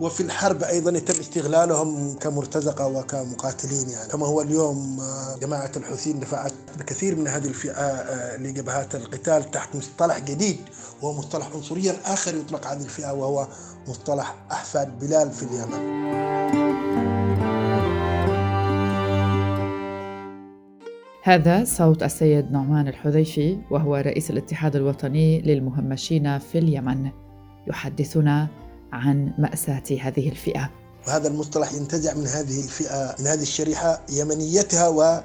وفي الحرب أيضا يتم استغلالهم كمرتزقة وكمقاتلين يعني كما هو اليوم آه، جماعة الحوثيين دفعت بكثير من هذه الفئة آه، لجبهات القتال تحت مصطلح جديد وهو مصطلح عنصريا آخر يطلق هذه الفئة وهو مصطلح أحفاد بلال في اليمن. هذا صوت السيد نعمان الحذيفي وهو رئيس الاتحاد الوطني للمهمشين في اليمن يحدثنا عن مأساة هذه الفئة. وهذا المصطلح ينتزع من هذه الفئة من هذه الشريحة يمنيتها و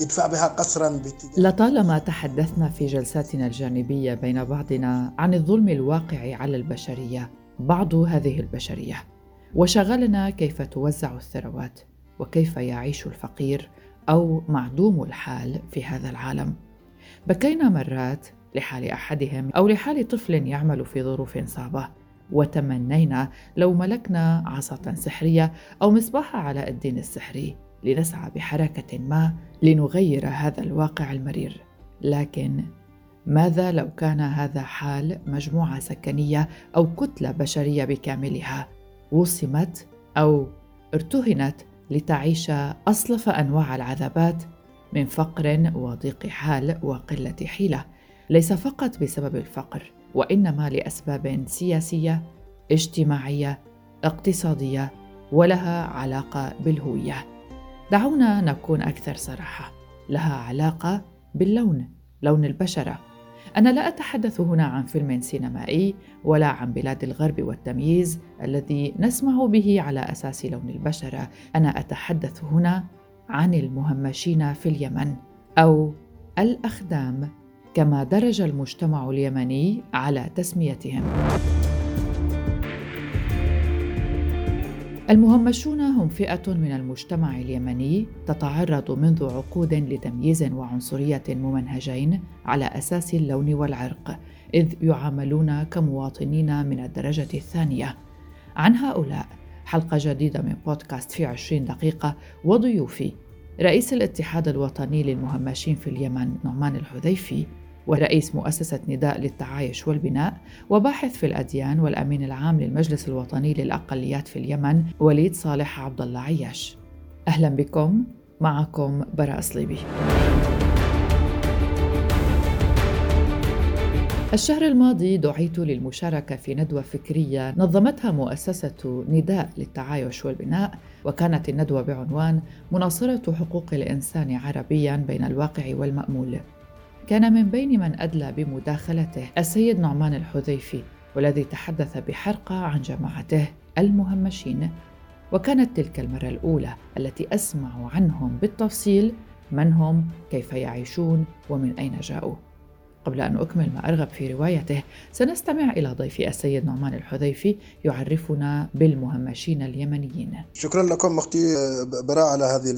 يدفع بها قصرا لطالما تحدثنا في جلساتنا الجانبية بين بعضنا عن الظلم الواقع على البشرية بعض هذه البشرية. وشغلنا كيف توزع الثروات وكيف يعيش الفقير أو معدوم الحال في هذا العالم. بكينا مرات لحال أحدهم أو لحال طفل يعمل في ظروف صعبة. وتمنينا لو ملكنا عصا سحرية أو مصباح علاء الدين السحري لنسعى بحركة ما لنغير هذا الواقع المرير. لكن ماذا لو كان هذا حال مجموعة سكنية أو كتلة بشرية بكاملها وصمت أو ارتهنت لتعيش أصلف أنواع العذابات من فقر وضيق حال وقلة حيلة؟ ليس فقط بسبب الفقر وإنما لأسباب سياسية اجتماعية اقتصادية ولها علاقة بالهوية. دعونا نكون أكثر صراحة. لها علاقة باللون لون البشرة. أنا لا أتحدث هنا عن فيلم سينمائي ولا عن بلاد الغرب والتمييز الذي نسمع به على أساس لون البشرة. أنا أتحدث هنا عن المهمشين في اليمن أو الأخدام. كما درج المجتمع اليمني على تسميتهم. المهمشون هم فئة من المجتمع اليمني تتعرض منذ عقود لتمييز وعنصرية ممنهجين على أساس اللون والعرق إذ يعاملون كمواطنين من الدرجة الثانية. عن هؤلاء حلقة جديدة من بودكاست في عشرين دقيقة وضيوفي رئيس الاتحاد الوطني للمهمشين في اليمن نعمان الحذيفي ورئيس مؤسسة نداء للتعايش والبناء وباحث في الأديان والأمين العام للمجلس الوطني للأقليات في اليمن وليد صالح عبد الله عياش. أهلا بكم معكم براء صليبي الشهر الماضي دعيت للمشاركة في ندوة فكرية نظمتها مؤسسة نداء للتعايش والبناء وكانت الندوة بعنوان مناصرة حقوق الإنسان عربيا بين الواقع والمأمول. كان من بين من أدلى بمداخلته السيد نعمان الحذيفي والذي تحدث بحرقة عن جماعته المهمشين. وكانت تلك المرة الأولى التي أسمع عنهم بالتفصيل من هم كيف يعيشون ومن أين جاءوا قبل أن أكمل ما أرغب في روايته سنستمع إلى ضيفي السيد نعمان الحذيفي يعرفنا بالمهمشين اليمنيين. شكرا لكم أختي براء على هذه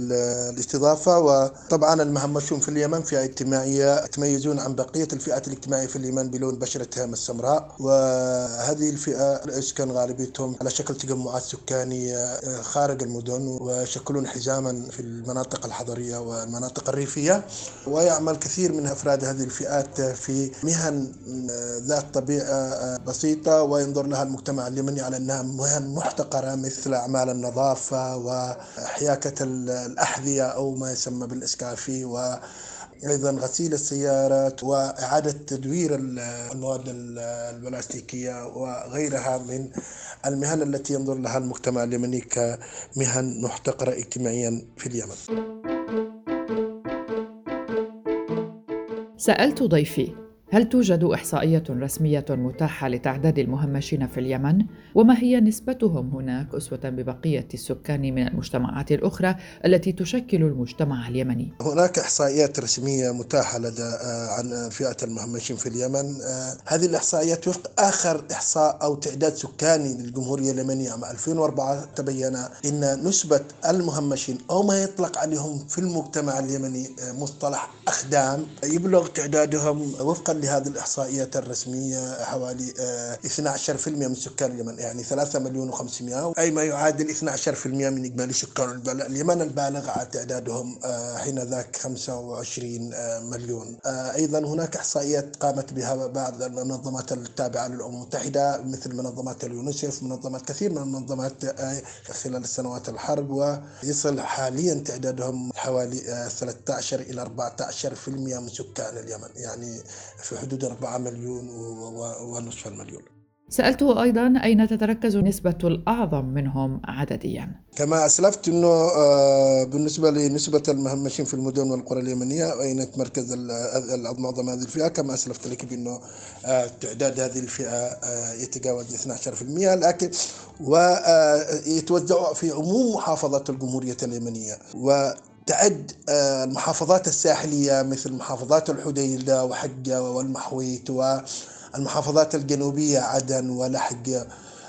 الاستضافة وطبعا المهمشون في اليمن فئة اجتماعية يتميزون عن بقية الفئات الاجتماعية في اليمن بلون بشرتهم السمراء. وهذه الفئة يسكن غالبيتهم على شكل تجمعات سكانية خارج المدن ويشكلون حزاما في المناطق الحضرية والمناطق الريفية ويعمل كثير من أفراد هذه الفئات في مهن ذات طبيعة بسيطة وينظر لها المجتمع اليمني على أنها مهن محتقرة مثل أعمال النظافة وحياكة الأحذية أو ما يسمى بالإسكافي و أيضا غسيل السيارات وإعادة تدوير المواد البلاستيكية وغيرها من المهن التي ينظر لها المجتمع اليمني كمهن محتقرة اجتماعيا في اليمن. سألت ضيفي. هل توجد إحصائية رسمية متاحة لتعداد المهمشين في اليمن؟ وما هي نسبتهم هناك أسوة ببقية السكان من المجتمعات الأخرى التي تشكل المجتمع اليمني؟ هناك إحصائيات رسمية متاحة لدى آه، عن فئة المهمشين في اليمن آه، هذه الإحصائيات وفق آخر إحصاء أو تعداد سكاني للجمهورية اليمنية عام 2004 تبين أن نسبة المهمشين أو ما يطلق عليهم في المجتمع اليمني آه، مصطلح أخدام يبلغ تعدادهم وفقا لهذه الإحصائيات الرسمية حوالي 12% من سكان اليمن يعني 3 مليون و500 أي ما يعادل 12% من إجمالي سكان اليمن البالغ على تعدادهم حين ذاك 25 مليون. أيضا هناك إحصائيات قامت بها بعض المنظمات التابعة للأمم المتحدة مثل منظمات اليونسف منظمات كثير من المنظمات خلال السنوات الحرب ويصل حاليا تعدادهم حوالي 13 إلى 14% من سكان اليمن يعني في حدود 4 مليون ونصف المليون. سألته أيضا أين تتركز نسبة الأعظم منهم عدديا. كما أسلفت أنه بالنسبة لنسبة المهمشين في المدن والقرى اليمنية أين تمركز معظم هذه الفئة. كما أسلفت لك بأنه تعداد هذه الفئة يتجاوز 12% لكن ويتوزع في عموم محافظات الجمهورية اليمنية. و تعد المحافظات الساحلية مثل محافظات الحديدة وحجة والمحويت والمحافظات الجنوبية عدن ولحج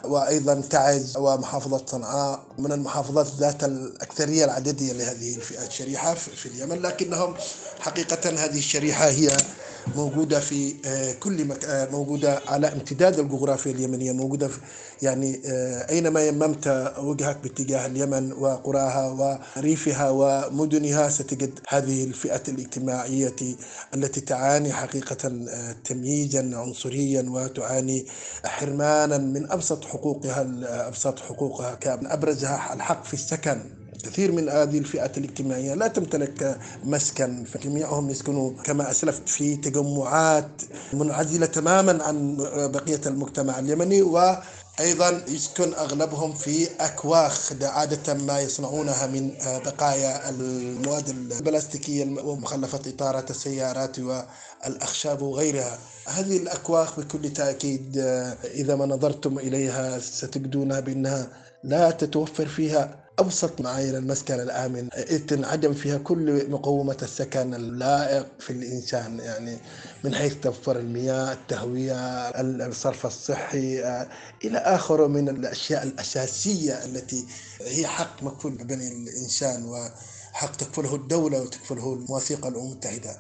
وأيضا تعز ومحافظة صنعاء من المحافظات ذات الأكثرية العددية لهذه الفئات الشريحة في اليمن لكنهم حقيقة هذه الشريحة هي موجودة في كل مكان موجودة على امتداد الجغرافيا اليمنية موجودة في يعني أينما يممت وجهك باتجاه اليمن وقراها وريفها ومدنها ستجد هذه الفئة الاجتماعية التي تعاني حقيقة تمييزا عنصريا وتعاني حرمانا من أبسط حقوقها أبسط حقوقها كأن أبرزها الحق في السكن. كثير من هذه الفئات الاجتماعية لا تمتلك مسكن فجميعهم يسكنوا كما أسلفت في تجمعات منعزلة تماما عن بقية المجتمع اليمني و أيضا يسكن أغلبهم في أكواخ عادة ما يصنعونها من بقايا المواد البلاستيكية ومخلفات إطارات السيارات والأخشاب وغيرها. هذه الأكواخ بكل تأكيد إذا ما نظرتم إليها ستجدونها بأنها لا تتوفر فيها ابسط معايير المسكن الآمن تنعدم فيها كل مقومات السكن اللائق في الإنسان يعني من حيث توفر المياه التهوية الصرف الصحي إلى اخره من الأشياء الأساسية التي هي حق مكفول بني الإنسان وحق تكفله الدولة وتكفله المواثيق الامم المتحدة.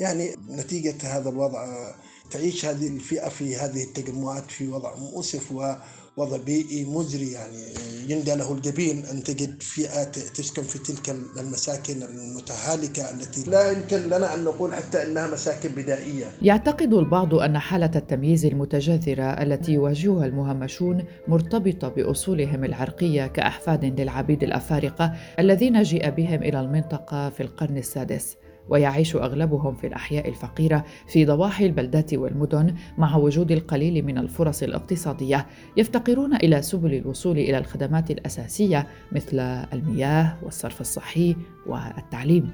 يعني نتيجة هذا الوضع تعيش هذه الفئة في هذه التجمعات في وضع مؤسف و وضع بيئي مزري يعني يندى له الجبين أن تجد فئة تسكن في تلك المساكن المتهالكة التي لا يمكن لنا أن نقول حتى أنها مساكن بدائية. يعتقد البعض أن حالة التمييز المتجذرة التي يواجهها المهمشون مرتبطة بأصولهم العرقية كأحفاد للعبيد الأفارقة الذين جيء بهم إلى المنطقة في القرن السادس. ويعيش أغلبهم في الأحياء الفقيرة في ضواحي البلدات والمدن مع وجود القليل من الفرص الاقتصادية. يفتقرون إلى سبل الوصول إلى الخدمات الأساسية مثل المياه والصرف الصحي والتعليم.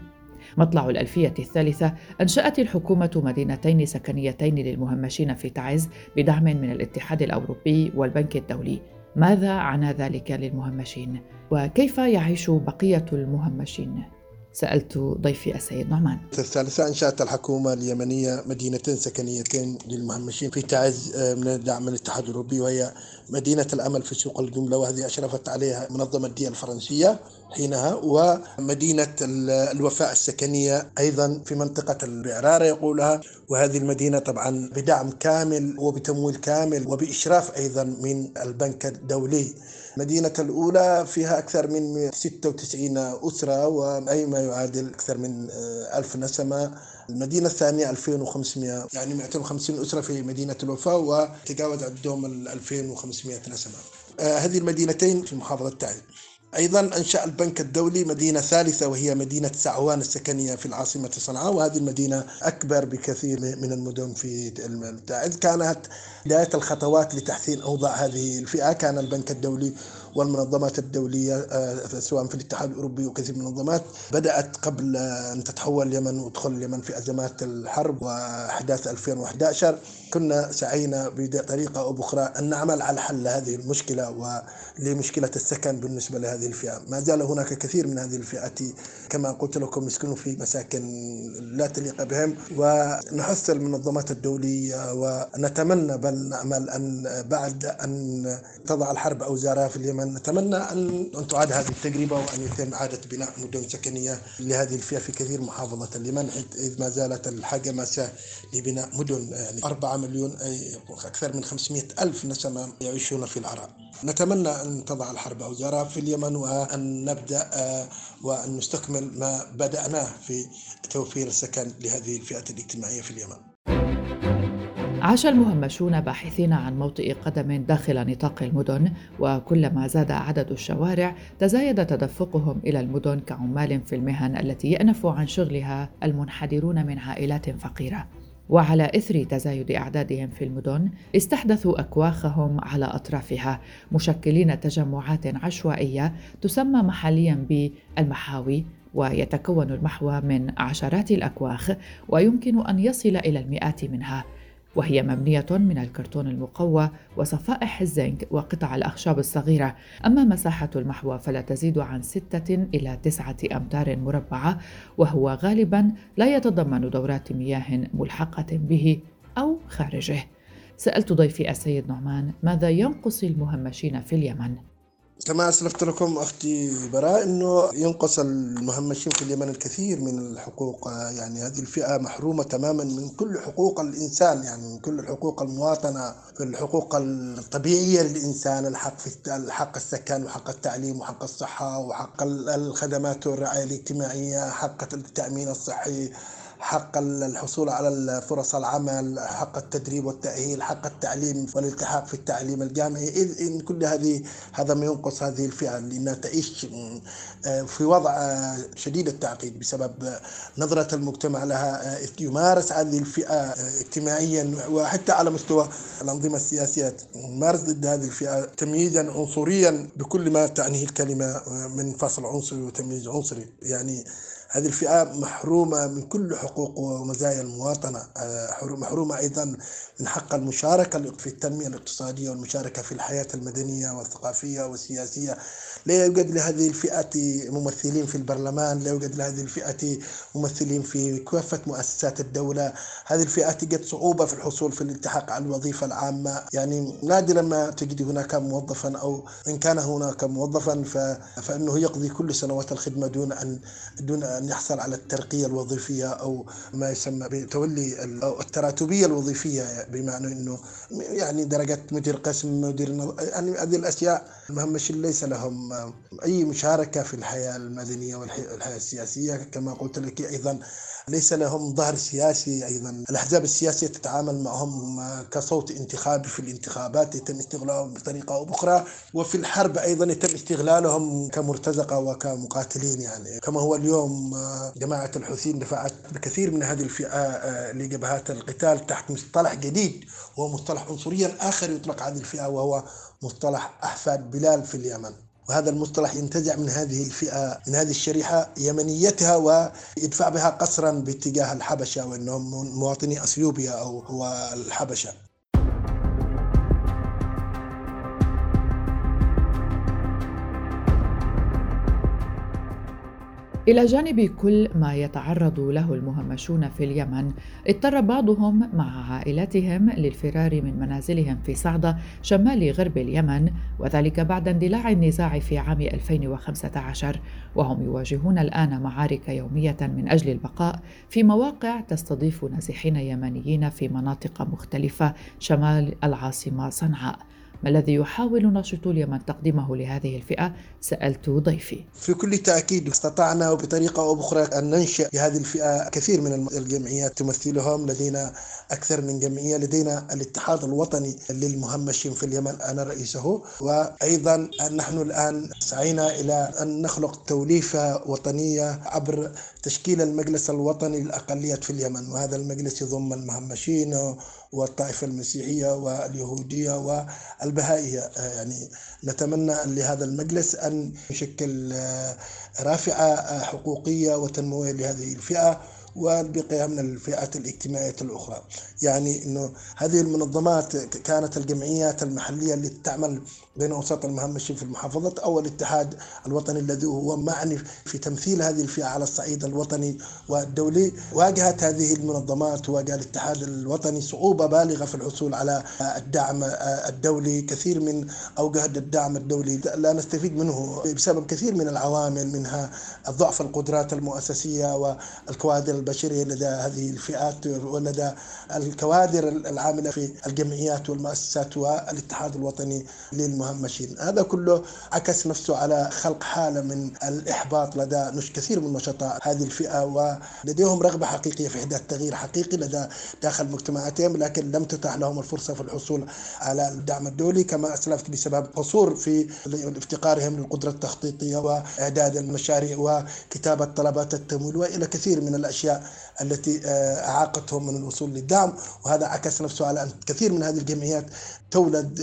مطلع الألفية الثالثة أنشأت الحكومة مدينتين سكنيتين للمهمشين في تعز بدعم من الاتحاد الأوروبي والبنك الدولي. ماذا عنا ذلك للمهمشين؟ وكيف يعيش بقية المهمشين؟ سألت ضيفي السيد نعمان. الثالثة أنشأت الحكومة اليمنية مدينتين سكنيتين للمهمشين في تعز من دعم من الاتحاد الأوروبي وهي مدينة الأمل في سوق الجملة وهذه أشرفت عليها منظمة الدية الفرنسية حينها ومدينة الوفاء السكنية أيضا في منطقة البعرارة يقولها. وهذه المدينة طبعا بدعم كامل وبتمويل كامل وبإشراف أيضا من البنك الدولي. المدينة الأولى فيها أكثر من 96 أسرة وأي ما يعادل أكثر من ألف نسمة. المدينة الثانية 2500 يعني 250 أسرة في مدينة الوفاء وتجاوز عدهم ال 2500 نسمة. هذه المدينتين في محافظة تعز أيضا أنشأ البنك الدولي مدينة ثالثة وهي مدينة سعوان السكنية في العاصمة صنعاء. وهذه المدينة أكبر بكثير من المدن في تعز كانت بداية الخطوات لتحسين أوضاع هذه الفئة كان البنك الدولي والمنظمات الدولية سواء في الاتحاد الأوروبي وكثير من المنظمات بدأت قبل أن تتحول اليمن وتدخل اليمن في أزمات الحرب وأحداث 2011 كنا سعينا بطريقة أو بأخرى أن نعمل على حل هذه المشكلة ولمشكلة السكن بالنسبة لهذه الفئة. ما زال هناك كثير من هذه الفئة كما قلت لكم يسكنون في مساكن لا تليق بهم ونحث المنظمات الدولية ونتمنى بل نأمل أن بعد أن تضع الحرب أوزارها في اليمن نتمنى أن تعاد هذه التجربة وأن يتم إعادة بناء مدن سكنية لهذه الفئة في كثير محافظة اليمن إذ ما زالت الحاجة ماسة لبناء مدن يعني 4 مليون أي أكثر من 500 ألف نسمة يعيشون في العراء نتمنى أن تضع الحرب أوزارها في اليمن وأن نبدأ وأن نستكمل ما بدأناه في توفير السكن لهذه الفئة الاجتماعية في اليمن. عاش المهمشون باحثين عن موطئ قدم داخل نطاق المدن وكلما زاد عدد الشوارع تزايد تدفقهم إلى المدن كعمال في المهن التي يانف عن شغلها المنحدرون من عائلات فقيرة. وعلى إثر تزايد أعدادهم في المدن استحدثوا أكواخهم على أطرافها مشكلين تجمعات عشوائية تسمى محليا بالمحاوي ويتكون المحوى من عشرات الأكواخ ويمكن أن يصل إلى المئات منها. وهي مبنية من الكرتون المقوى وصفائح الزنك وقطع الأخشاب الصغيرة. أما مساحة المحوى فلا تزيد عن ستة إلى تسعة أمتار مربعة وهو غالبا لا يتضمن دورات مياه ملحقة به أو خارجه. سألت ضيفي السيد نعمان ماذا ينقص المهمشين في اليمن؟ كما أسلفت لكم أختي براء أنه ينقص المهمشين في اليمن الكثير من الحقوق. يعني هذه الفئة محرومة تماما من كل حقوق الإنسان يعني من كل الحقوق المواطنة في الحقوق الطبيعية للإنسان الحق في الحق السكن وحق التعليم وحق الصحة وحق الخدمات والرعاية الاجتماعية حق التأمين الصحي. حق الحصول على فرص العمل حق التدريب والتأهيل حق التعليم والالتحاق في التعليم الجامعي. إذ إن كل هذه هذا ما ينقص هذه الفئة لأنها تعيش آه، في وضع آه، شديد التعقيد بسبب نظرة المجتمع لها آه، يمارس هذه الفئة اجتماعيا وحتى على مستوى الأنظمة السياسية يمارس ضد هذه الفئة تمييزا عنصريا بكل ما تعنيه الكلمة من فصل عنصري وتمييز عنصري. يعني هذه الفئة محرومة من كل حقوق ومزايا المواطنة. آه، محرومة أيضا من حق المشاركة في التنمية الاقتصادية والمشاركة في الحياة المدنية والثقافية والسياسية. لا يوجد لهذه الفئة ممثلين في البرلمان لا يوجد لهذه الفئة ممثلين في كافة مؤسسات الدولة. هذه الفئة تجد صعوبة في الحصول في الالتحاق على الوظيفة العامة. يعني نادرا ما تجد هناك موظفا أو إن كان هناك موظفا فإنه يقضي كل سنوات الخدمة دون أن دون أن يحصل على الترقية الوظيفية أو ما يسمى بتولي التراتبية الوظيفية بمعنى أنه يعني درجة مدير قسم مدير يعني هذه الأشياء المهمشين ليس لهم أي مشاركة في الحياة المدنية والحياة السياسية كما قلت لك أيضا ليس لهم ظهر سياسي أيضا. الأحزاب السياسية تتعامل معهم كصوت انتخابي في الانتخابات يتم استغلالهم بطريقة أو بأخرى وفي الحرب أيضا يتم استغلالهم كمرتزقة وكمقاتلين يعني. كما هو اليوم جماعة الحوثيين دفعت بكثير من هذه الفئة لجبهات القتال تحت مصطلح جديد وهو مصطلح عنصريا آخر يطلق على هذه الفئة وهو مصطلح أحفاد بلال في اليمن. وهذا المصطلح ينتزع من هذه الفئة من هذه الشريحة يمنيتها ويدفع بها قصرا باتجاه الحبشة وأنهم مواطني أثيوبيا أو هو الحبشة. إلى جانب كل ما يتعرض له المهمشون في اليمن، اضطر بعضهم مع عائلاتهم للفرار من منازلهم في صعدة شمال غرب اليمن، وذلك بعد اندلاع النزاع في عام 2015 وهم يواجهون الآن معارك يومية من أجل البقاء في مواقع تستضيف نازحين يمنيين في مناطق مختلفة شمال العاصمة صنعاء. ما الذي يحاول ناشطو اليمن تقديمه لهذه الفئة؟ سألت ضيفي. في كل تأكيد استطعنا بطريقة أو بأخرى أن ننشئ لهذه الفئة كثير من الجمعيات. تمثلهم لدينا أكثر من جمعية. لدينا الاتحاد الوطني للمهمشين في اليمن. أنا رئيسه. وأيضا نحن الآن سعينا إلى أن نخلق توليفة وطنية عبر تشكيل المجلس الوطني للأقليات في اليمن. وهذا المجلس يضم المهمشين والطائفة المسيحية واليهودية والبهائية. يعني نتمنى لهذا المجلس أن يشكل رافعة حقوقية وتنموية لهذه الفئة وبقيها من الفئات الاجتماعية الأخرى. يعني أنه هذه المنظمات كانت الجمعيات المحلية اللي تعمل بين أوساط المهمشين في المحافظات أو الاتحاد الوطني الذي هو معني في تمثيل هذه الفئة على الصعيد الوطني والدولي. واجهت هذه المنظمات وواجه الاتحاد الوطني صعوبة بالغة في الحصول على الدعم الدولي. كثير من أوجه الدعم الدولي لا نستفيد منه بسبب كثير من العوامل منها ضعف القدرات المؤسسية والكوادر البشرية لدى هذه الفئات ولدى الكوادر العاملة في الجمعيات والمؤسسات والاتحاد الوطني للمهمشين هذا كله عكس نفسه على خلق حالة من الإحباط لدى كثير من نشطاء هذه الفئة ولديهم رغبة حقيقية في إحداث تغيير حقيقي لدى داخل مجتمعاتهم لكن لم تتاح لهم الفرصة في الحصول على الدعم الدولي. كما أسلفت بسبب قصور في افتقارهم للقدرة التخطيطية وإعداد المشاريع وكتابة طلبات التمويل وإلى كثير من الأشياء التي أعاقتهم من الوصول للدعم. وهذا عكس نفسه على أن كثير من هذه الجمعيات تولد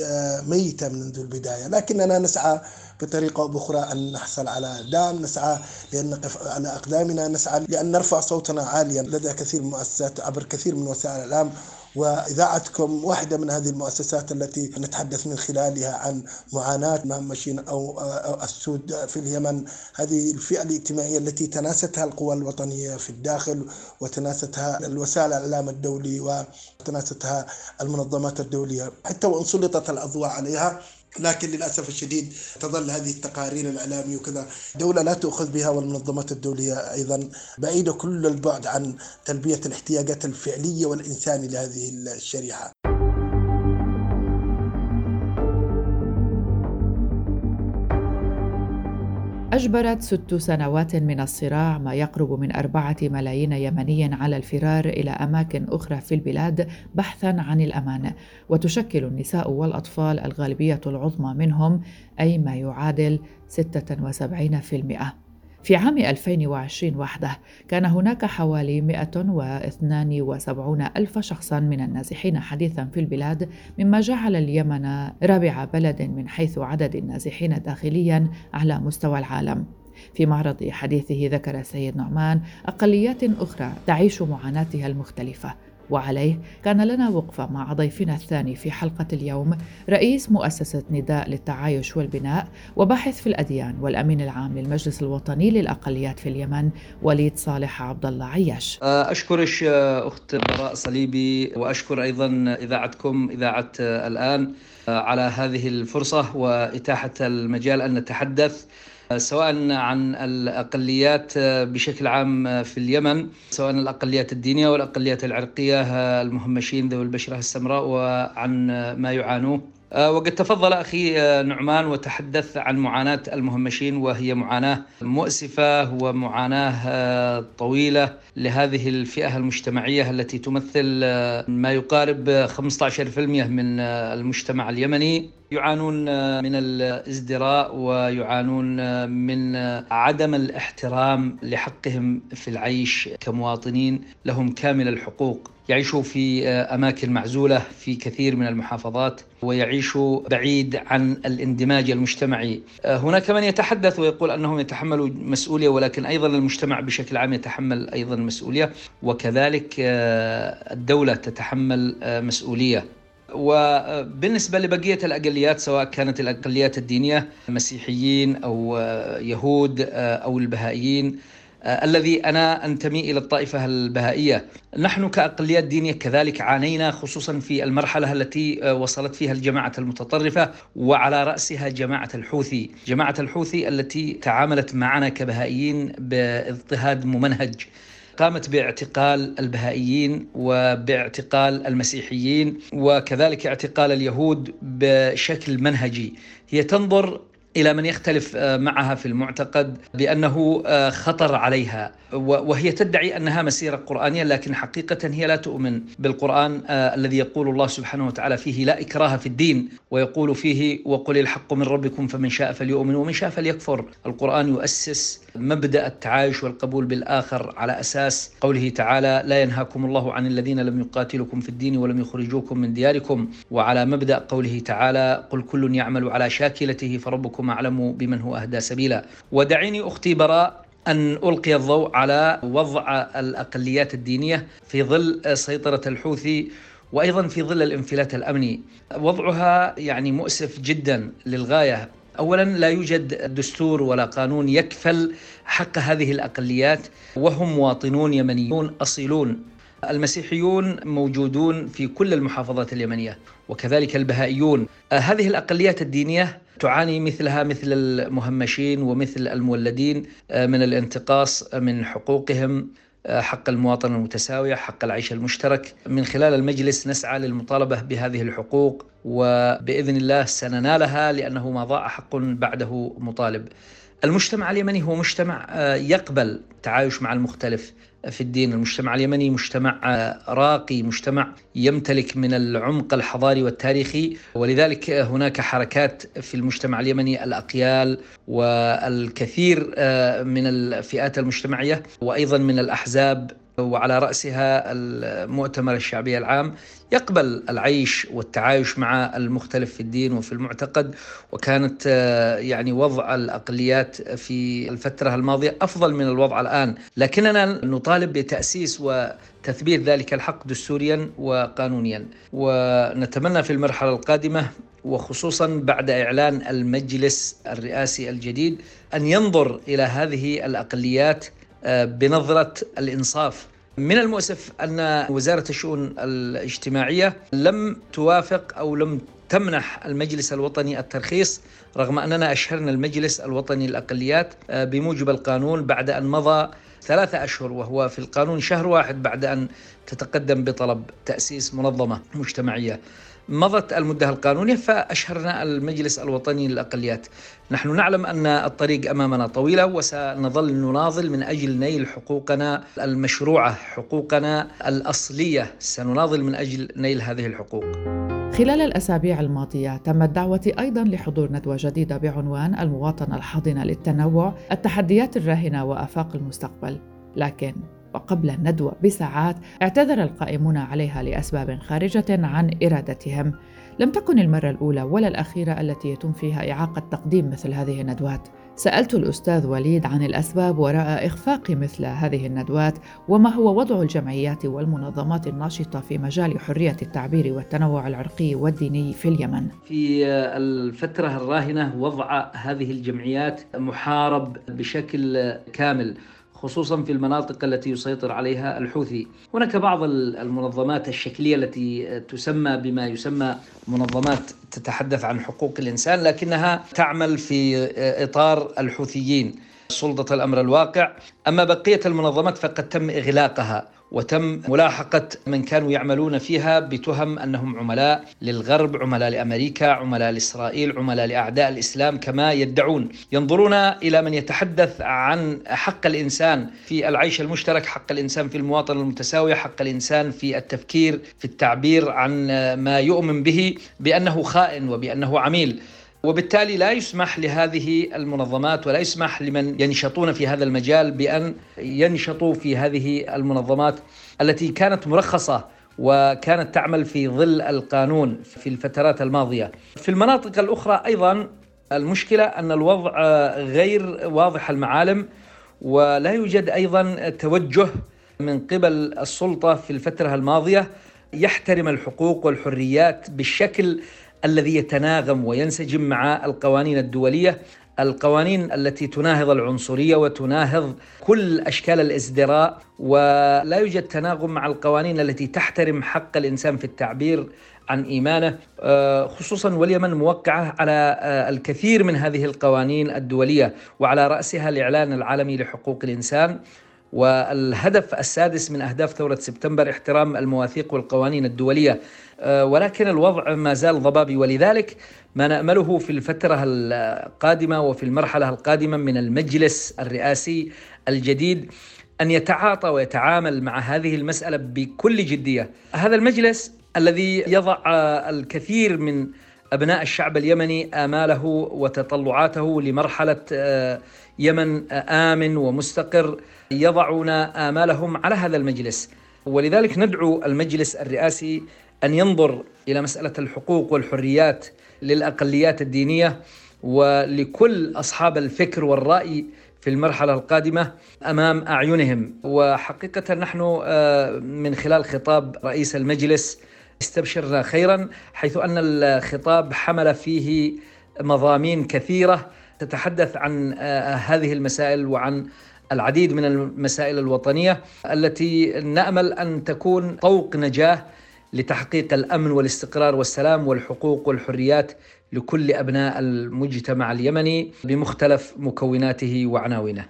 ميتة منذ البداية. لكننا نسعى بطريقة أو بأخرى أن نحصل على دعم نسعى لأن نقف على أقدامنا نسعى لأن نرفع صوتنا عاليا لدى كثير من المؤسسات عبر كثير من وسائل الإعلام. وإذاعتكم واحدة من هذه المؤسسات التي نتحدث من خلالها عن معاناة مهمشين أو السود في اليمن. هذه الفئة الاجتماعية التي تناستها القوى الوطنية في الداخل وتناستها الوسائل الإعلام الدولي وتناستها المنظمات الدولية. حتى وإن سلطت الأضواء عليها لكن للأسف الشديد تظل هذه التقارير الإعلامية وكذا دولة لا تؤخذ بها والمنظمات الدولية أيضا بعيدة كل البعد عن تلبية الاحتياجات الفعلية والإنسانية لهذه الشريحة. أجبرت ست سنوات من الصراع ما يقرب من أربعة ملايين يمني على الفرار إلى أماكن أخرى في البلاد بحثا عن الأمان. وتشكل النساء والأطفال الغالبية العظمى منهم أي ما يعادل 76% في عام 2020 وحده كان هناك حوالي 172 ألف شخصا من النازحين حديثا في البلاد مما جعل اليمن رابع بلد من حيث عدد النازحين داخليا على مستوى العالم. في معرض حديثه ذكر السيد نعمان أقليات أخرى تعيش معاناتها المختلفة. وعليه كان لنا وقفة مع ضيفنا الثاني في حلقة اليوم رئيس مؤسسة نداء للتعايش والبناء وباحث في الأديان والأمين العام للمجلس الوطني للأقليات في اليمن وليد صالح عبد الله عياش أشكرك أخت براء صليبي وأشكر أيضا إذاعتكم إذاعة الآن على هذه الفرصة وإتاحة المجال أن نتحدث. سواء عن الأقليات بشكل عام في اليمن سواء الأقليات الدينية والأقليات العرقية المهمشين ذوي البشرة السمراء وعن ما يعانوه. وقد تفضل أخي نعمان وتحدث عن معاناة المهمشين وهي معاناة مؤسفة ومعاناة طويلة لهذه الفئة المجتمعية التي تمثل ما يقارب 15% من المجتمع اليمني. يعانون من الازدراء ويعانون من عدم الاحترام لحقهم في العيش كمواطنين لهم كامل الحقوق. يعيشوا في أماكن معزولة في كثير من المحافظات ويعيشوا بعيد عن الاندماج المجتمعي. هناك من يتحدث ويقول أنهم يتحملوا مسؤولية ولكن أيضا المجتمع بشكل عام يتحمل أيضا مسؤولية وكذلك الدولة تتحمل مسؤولية. وبالنسبة لبقية الأقليات سواء كانت الأقليات الدينية مسيحيين أو يهود أو البهائيين الذي أنا أنتمي إلى الطائفة البهائية. نحن كاقليات دينيه كذلك عانينا خصوصا في المرحلة التي وصلت فيها الجماعة المتطرفة وعلى رأسها جماعة الحوثي، جماعة الحوثي التي تعاملت معنا كبهائيين باضطهاد ممنهج. قامت باعتقال البهائيين وباعتقال المسيحيين وكذلك اعتقال اليهود بشكل منهجي هي تنظر إلى من يختلف معها في المعتقد بأنه خطر عليها. وهي تدعي أنها مسيرة قرآنية لكن حقيقة هي لا تؤمن بالقرآن الذي يقول الله سبحانه وتعالى فيه لا إكراه في الدين ويقول فيه وقل الحق من ربكم فمن شاء فليؤمن ومن شاء فليكفر. القرآن يؤسس مبدأ التعايش والقبول بالآخر على أساس قوله تعالى لا ينهاكم الله عن الذين لم يقاتلكم في الدين ولم يخرجوكم من دياركم. وعلى مبدأ قوله تعالى قل كل يعمل على شاكلته فربكم أعلم بمن هو أهدى سبيلا. ودعيني أختي براء أن ألقي الضوء على وضع الأقليات الدينية في ظل سيطرة الحوثي وأيضا في ظل الانفلات الأمني. وضعها يعني مؤسف جدا للغاية. اولا لا يوجد دستور ولا قانون يكفل حق هذه الأقليات وهم مواطنون يمنيون أصيلون. المسيحيون موجودون في كل المحافظات اليمنية وكذلك البهائيون. هذه الأقليات الدينية تعاني مثلها مثل المهمشين ومثل المولدين من الانتقاص من حقوقهم حق المواطنة المتساوية حق العيش المشترك. من خلال المجلس نسعى للمطالبة بهذه الحقوق وبإذن الله سننالها لأنه ما ضاع حق بعده مطالب. المجتمع اليمني هو مجتمع يقبل التعايش مع المختلف في الدين. المجتمع اليمني مجتمع راقي مجتمع يمتلك من العمق الحضاري والتاريخي. ولذلك هناك حركات في المجتمع اليمني الأقيال والكثير من الفئات المجتمعية وأيضا من الأحزاب وعلى رأسها المؤتمر الشعبي العام يقبل العيش والتعايش مع المختلف في الدين وفي المعتقد وكانت يعني وضع الأقليات في الفترة الماضية أفضل من الوضع الآن. لكننا نطالب بتأسيس وتثبيت ذلك الحق دستوريا وقانونيا. ونتمنى في المرحلة القادمة وخصوصا بعد إعلان المجلس الرئاسي الجديد أن ينظر إلى هذه الأقليات بنظرة الإنصاف. من المؤسف أن وزارة الشؤون الاجتماعية لم توافق أو لم تمنح المجلس الوطني الترخيص رغم أننا أشهرنا المجلس الوطني للأقليات بموجب القانون بعد أن مضى ثلاثة أشهر وهو في القانون شهر واحد بعد أن تتقدم بطلب تأسيس منظمة مجتمعية. مضت المدة القانونية فأشهرنا المجلس الوطني للأقليات. نحن نعلم أن الطريق أمامنا طويلة وسنظل نناضل من أجل نيل حقوقنا المشروعة حقوقنا الأصلية. سنناضل من أجل نيل هذه الحقوق. خلال الأسابيع الماضية تمت دعوتي أيضا لحضور ندوة جديدة بعنوان المواطنة الحاضنة للتنوع التحديات الراهنة وآفاق المستقبل. لكن وقبل الندوة بساعات اعتذر القائمون عليها لأسباب خارجة عن إرادتهم. لم تكن المرة الأولى ولا الأخيرة التي يتم فيها إعاقة تقديم مثل هذه الندوات. سألت الأستاذ وليد عن الأسباب وراء إخفاق مثل هذه الندوات وما هو وضع الجمعيات والمنظمات الناشطة في مجال حرية التعبير والتنوع العرقي والديني في اليمن. في الفترة الراهنة وضع هذه الجمعيات محارب بشكل كامل. خصوصا في المناطق التي يسيطر عليها الحوثي. هناك بعض المنظمات الشكلية التي تسمى بما يسمى منظمات تتحدث عن حقوق الإنسان لكنها تعمل في إطار الحوثيين. سلطة الأمر الواقع. أما بقية المنظمات فقد تم إغلاقها. وتم ملاحقة من كانوا يعملون فيها بتهم أنهم عملاء للغرب عملاء لأمريكا عملاء لإسرائيل عملاء لأعداء الإسلام كما يدعون. ينظرون إلى من يتحدث عن حق الإنسان في العيش المشترك حق الإنسان في المواطنة المتساوية حق الإنسان في التفكير في التعبير عن ما يؤمن به بأنه خائن وبأنه عميل. وبالتالي لا يسمح لهذه المنظمات ولا يسمح لمن ينشطون في هذا المجال بأن ينشطوا في هذه المنظمات التي كانت مرخصة وكانت تعمل في ظل القانون في الفترات الماضية. في المناطق الأخرى أيضا المشكلة أن الوضع غير واضح المعالم ولا يوجد أيضا توجه من قبل السلطة في الفترة الماضية يحترم الحقوق والحريات بالشكل الذي يتناغم وينسجم مع القوانين الدولية القوانين التي تناهض العنصرية وتناهض كل أشكال الإزدراء ولا يوجد تناغم مع القوانين التي تحترم حق الإنسان في التعبير عن إيمانه خصوصا واليمن موقعة على الكثير من هذه القوانين الدولية وعلى رأسها الإعلان العالمي لحقوق الإنسان. والهدف السادس من أهداف ثورة سبتمبر احترام المواثيق والقوانين الدولية ولكن الوضع ما زال ضبابي ولذلك ما نأمله في الفترة القادمة وفي المرحلة القادمة من المجلس الرئاسي الجديد أن يتعاطى ويتعامل مع هذه المسألة بكل جدية. هذا المجلس الذي يضع الكثير من أبناء الشعب اليمني آماله وتطلعاته لمرحلة يمن آمن ومستقر يضعون آمالهم على هذا المجلس. ولذلك ندعو المجلس الرئاسي أن ينظر إلى مسألة الحقوق والحريات للأقليات الدينية ولكل أصحاب الفكر والرأي في المرحلة القادمة أمام أعينهم. وحقيقة نحن من خلال خطاب رئيس المجلس استبشرنا خيرا حيث أن الخطاب حمل فيه مضامين كثيرة تتحدث عن هذه المسائل وعن العديد من المسائل الوطنية التي نأمل أن تكون طوق نجاة لتحقيق الأمن والاستقرار والسلام والحقوق والحريات لكل أبناء المجتمع اليمني بمختلف مكوناته وعناوينه.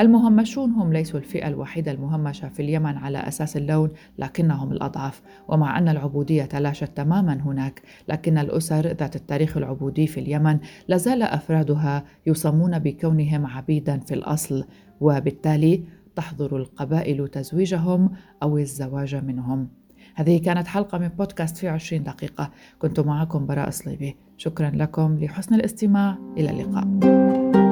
المهمشون هم ليسوا الفئة الوحيدة المهمشة في اليمن على أساس اللون لكنهم الأضعف. ومع أن العبودية تلاشت تماما هناك لكن الأسر ذات التاريخ العبودي في اليمن لازال أفرادها يصمون بكونهم عبيدا في الأصل. وبالتالي تحظر القبائل تزويجهم أو الزواج منهم. هذه كانت حلقة من بودكاست في عشرين دقيقة. كنت معكم براء صليبي. شكرا لكم لحسن الاستماع. إلى اللقاء.